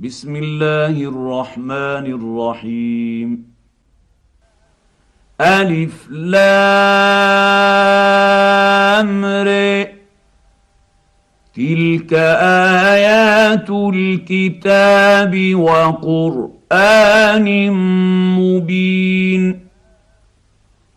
بسم الله الرحمن الرحيم الف لام ر تلك ايات الكتاب وقران مبين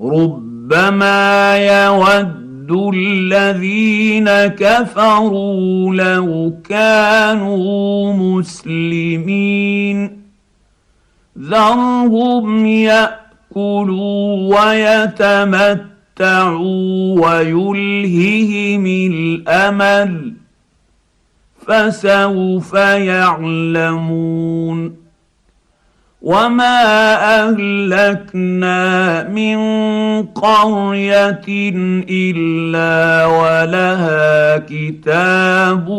ربما يود يود الذين كفروا لو كانوا مسلمين ذرهم ياكلوا ويتمتعوا ويلههم الامل فسوف يعلمون وما اهلكنا من قريه الا ولها كتاب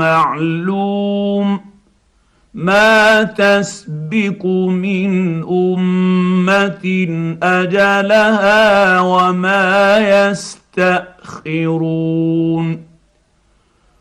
معلوم ما تسبق من امه اجلها وما يستاخرون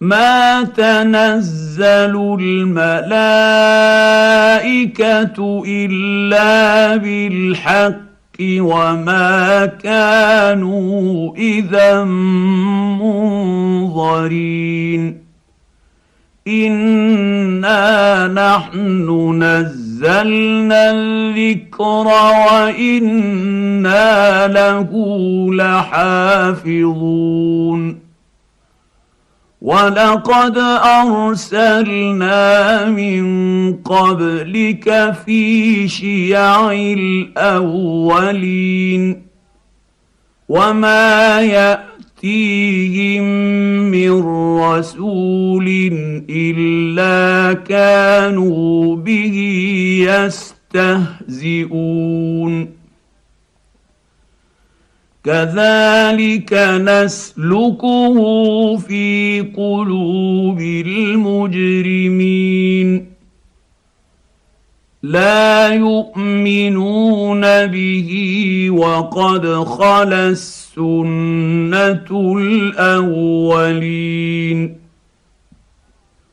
ما تنزل الملائكة إلا بالحق وما كانوا إذا منظرين. إنا نحن نزلنا الذكر وإنا له لحافظون. ولقد ارسلنا من قبلك في شيع الاولين وما ياتيهم من رسول الا كانوا به يستهزئون كذلك نسلكه في قلوب المجرمين. لا يؤمنون به وقد خلا السنة الأولين.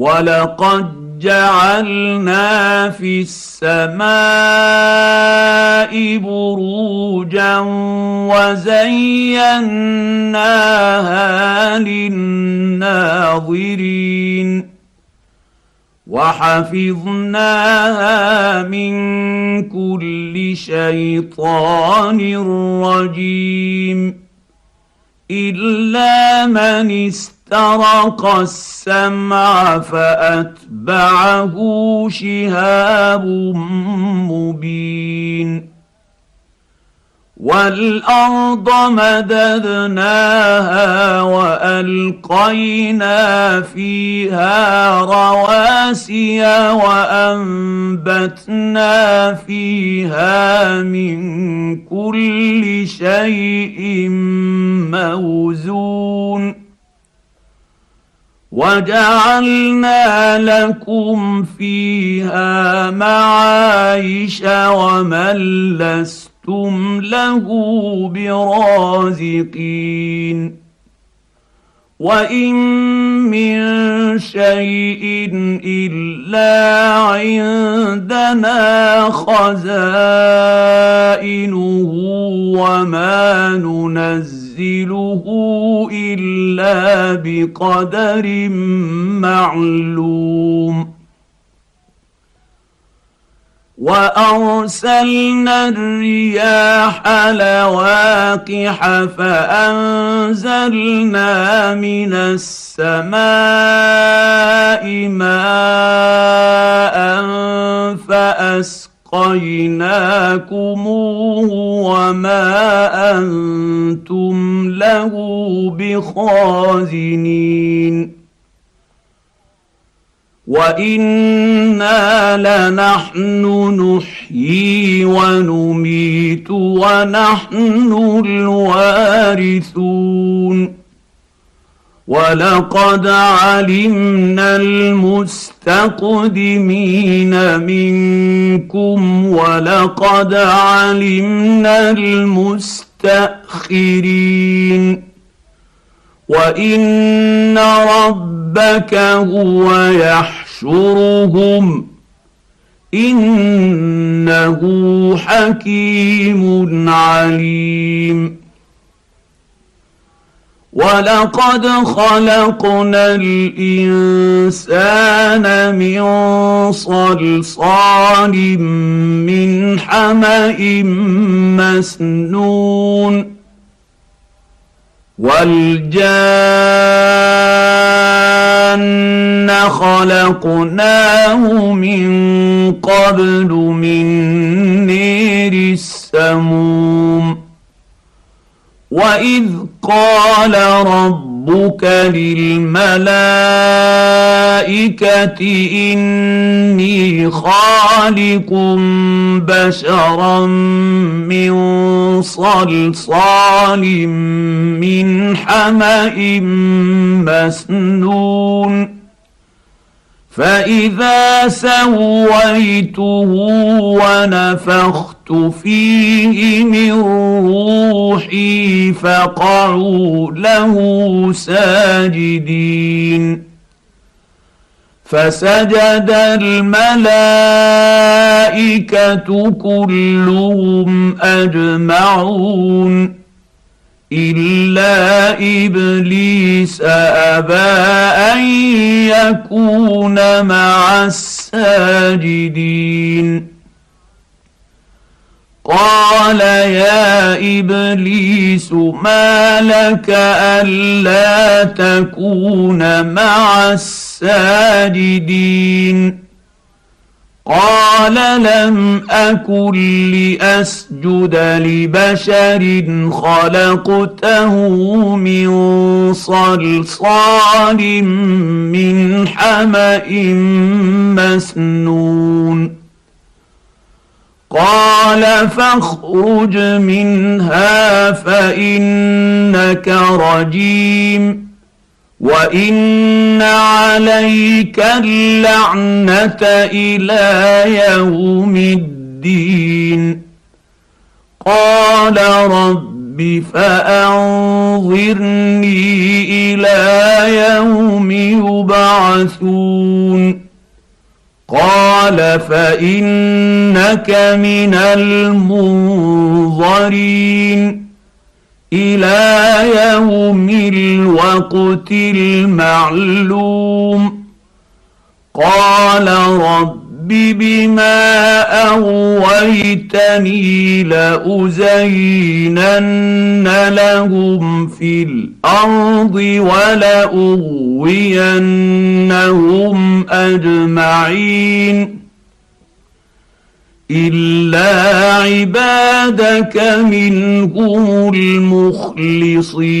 ولقد جعلنا في السماء بروجا وزيناها للناظرين وحفظناها من كل شيطان رجيم الا من استطاع استرق السمع فاتبعه شهاب مبين والارض مددناها والقينا فيها رواسي وانبتنا فيها من كل شيء موزون وجعلنا لكم فيها معايش ومن لستم له برازقين. وإن من شيء إلا عندنا خزائنه وما ننزل ننزله الا بقدر معلوم وارسلنا الرياح لواقح فانزلنا من السماء ماء فاسقيناكموه وما أنتم له بخازنين وأنا لنحن نحيي ونميت ونحن الوارثون ولقد علمنا المستقدمين منكم ولقد علمنا المستاخرين وان ربك هو يحشرهم انه حكيم عليم ولقد خلقنا الانسان من صلصال من حما مسنون والجان خلقناه من قبل من نير السموم واذ قال ربك للملائكه اني خالق بشرا من صلصال من حما مسنون فاذا سويته ونفخت فيه من روحي فقعوا له ساجدين. فسجد الملائكة كلهم أجمعون. إلا إبليس أبى أن يكون مع الساجدين. قال يا إبليس ما لك ألا تكون مع الساجدين؟ قال لم أكن لأسجد لبشر خلقته من صلصال من حمأ مسنون. قال فاخرج منها فإنك رجيم وإن عليك اللعنة إلى يوم الدين. قال رب فأنظرني إلى يوم يبعثون. قال فإنك من المنظرين إلى يوم الوقت المعلوم. قال رب بما أغويتني لأزينن لهم في الأرض ولأغوينهم أجمعين إلا عبادك منهم المخلصين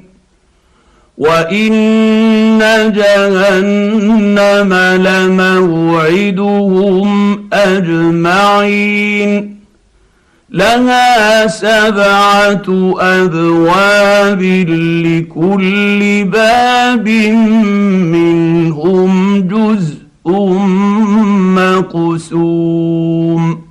وان جهنم لموعدهم اجمعين لها سبعه ابواب لكل باب منهم جزء مقسوم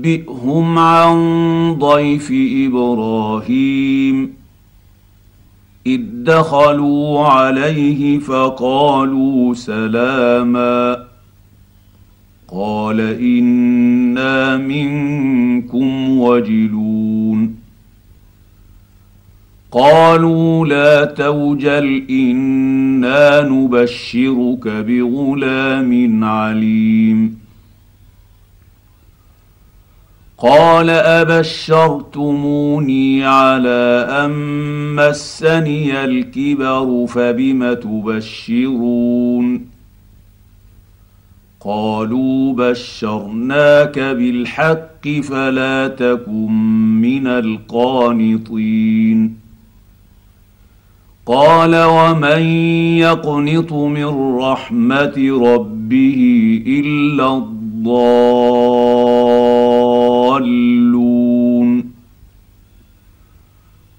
ونبئهم عن ضيف إبراهيم. إذ دخلوا عليه فقالوا سلاما. قال إنا منكم وجلون. قالوا لا توجل إنا نبشرك بغلام عليم. قال أبشرتموني على أن مسني الكبر فبم تبشرون؟ قالوا بشرناك بالحق فلا تكن من القانطين. قال ومن يقنط من رحمة ربه إلا الضالون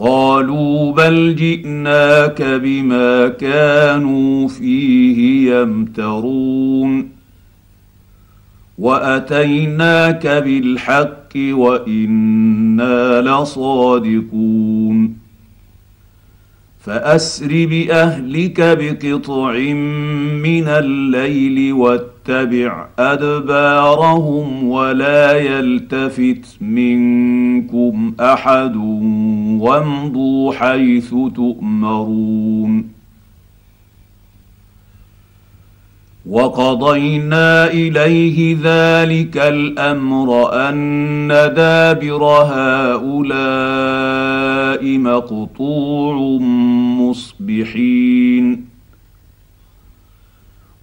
قالوا بل جئناك بما كانوا فيه يمترون وأتيناك بالحق وإنا لصادقون فأسر بأهلك بقطع من الليل واتبع أدبارهم ولا يلتفت منكم أحد وامضوا حيث تؤمرون. وقضينا إليه ذلك الأمر أن دابر هؤلاء مقطوع مصبحين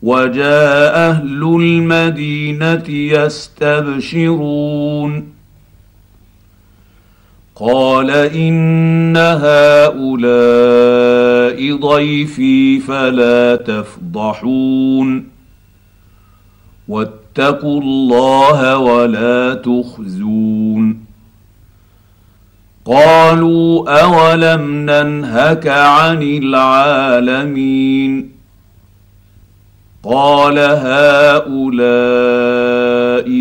وجاء أهل المدينة يستبشرون قال ان هؤلاء ضيفي فلا تفضحون واتقوا الله ولا تخزون قالوا أولم ننهك عن العالمين قال هؤلاء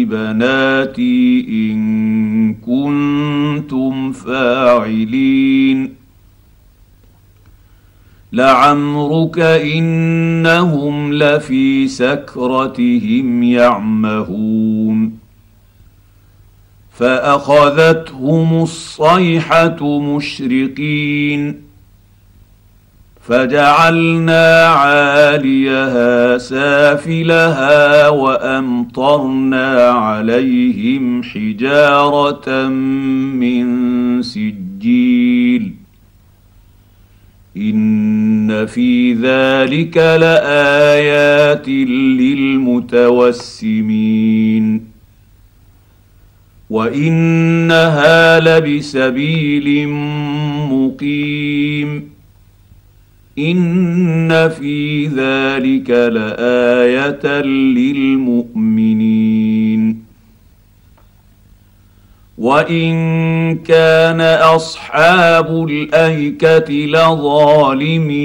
بناتي إن كنتم فاعلين لعمرك إنهم لفي سكرتهم يعمهون فأخذتهم الصيحة مشرقين فجعلنا عاليها سافلها وأمطرنا عليهم حجارة من سجيل إن في ذلك لآيات للمتوسمين وانها لبسبيل مقيم ان في ذلك لايه للمؤمنين وان كان اصحاب الايكه لظالمين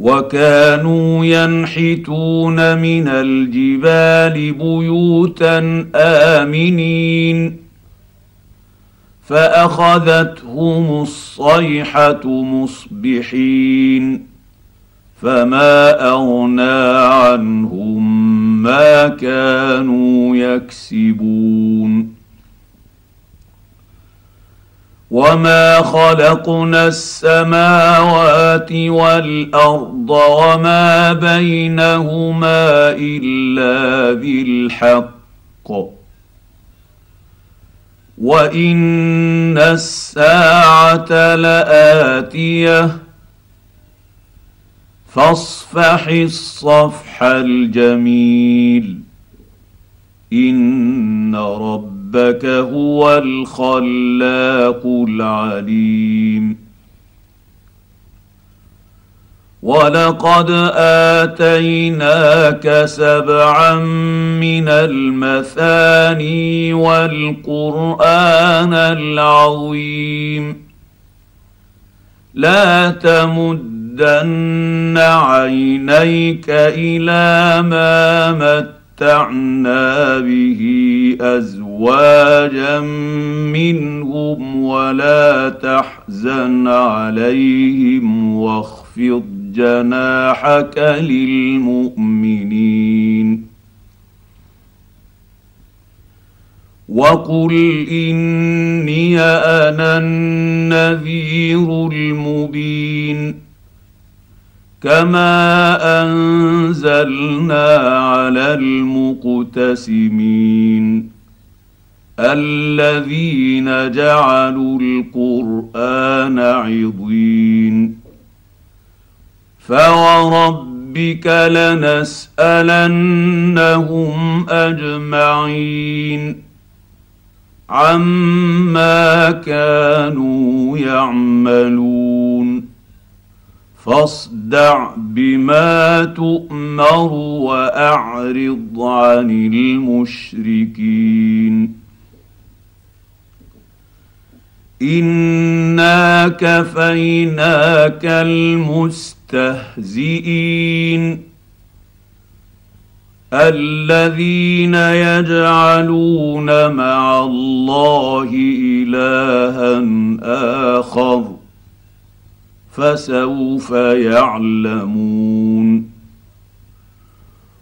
وكانوا ينحتون من الجبال بيوتا آمنين. فأخذتهم الصيحة مصبحين. فما أغنى عنهم ما كانوا يكسبون. وما خلقنا السماوات والارض وما بينهما الا بالحق وان الساعة لاتيه فاصفح الصفح الجميل ان ربك هو الخلاق العليم. ولقد آتيناك سبعا من المثاني والقرآن العظيم. لا تمدن عينيك إلى ما متعنا به أزواجا منهم ولا تحزن عليهم واخفض جناحك للمؤمنين. وقل إني أنا النذير المبين. كما أنزلنا على المقتسمين. الذين جعلوا القرآن عضين. فوربك لنسالنهم اجمعين عما كانوا يعملون. فاصدع بما تؤمر واعرض عن المشركين. انا كفيناك المستهزئين الذين يجعلون مع الله الها اخر فسوف يعلمون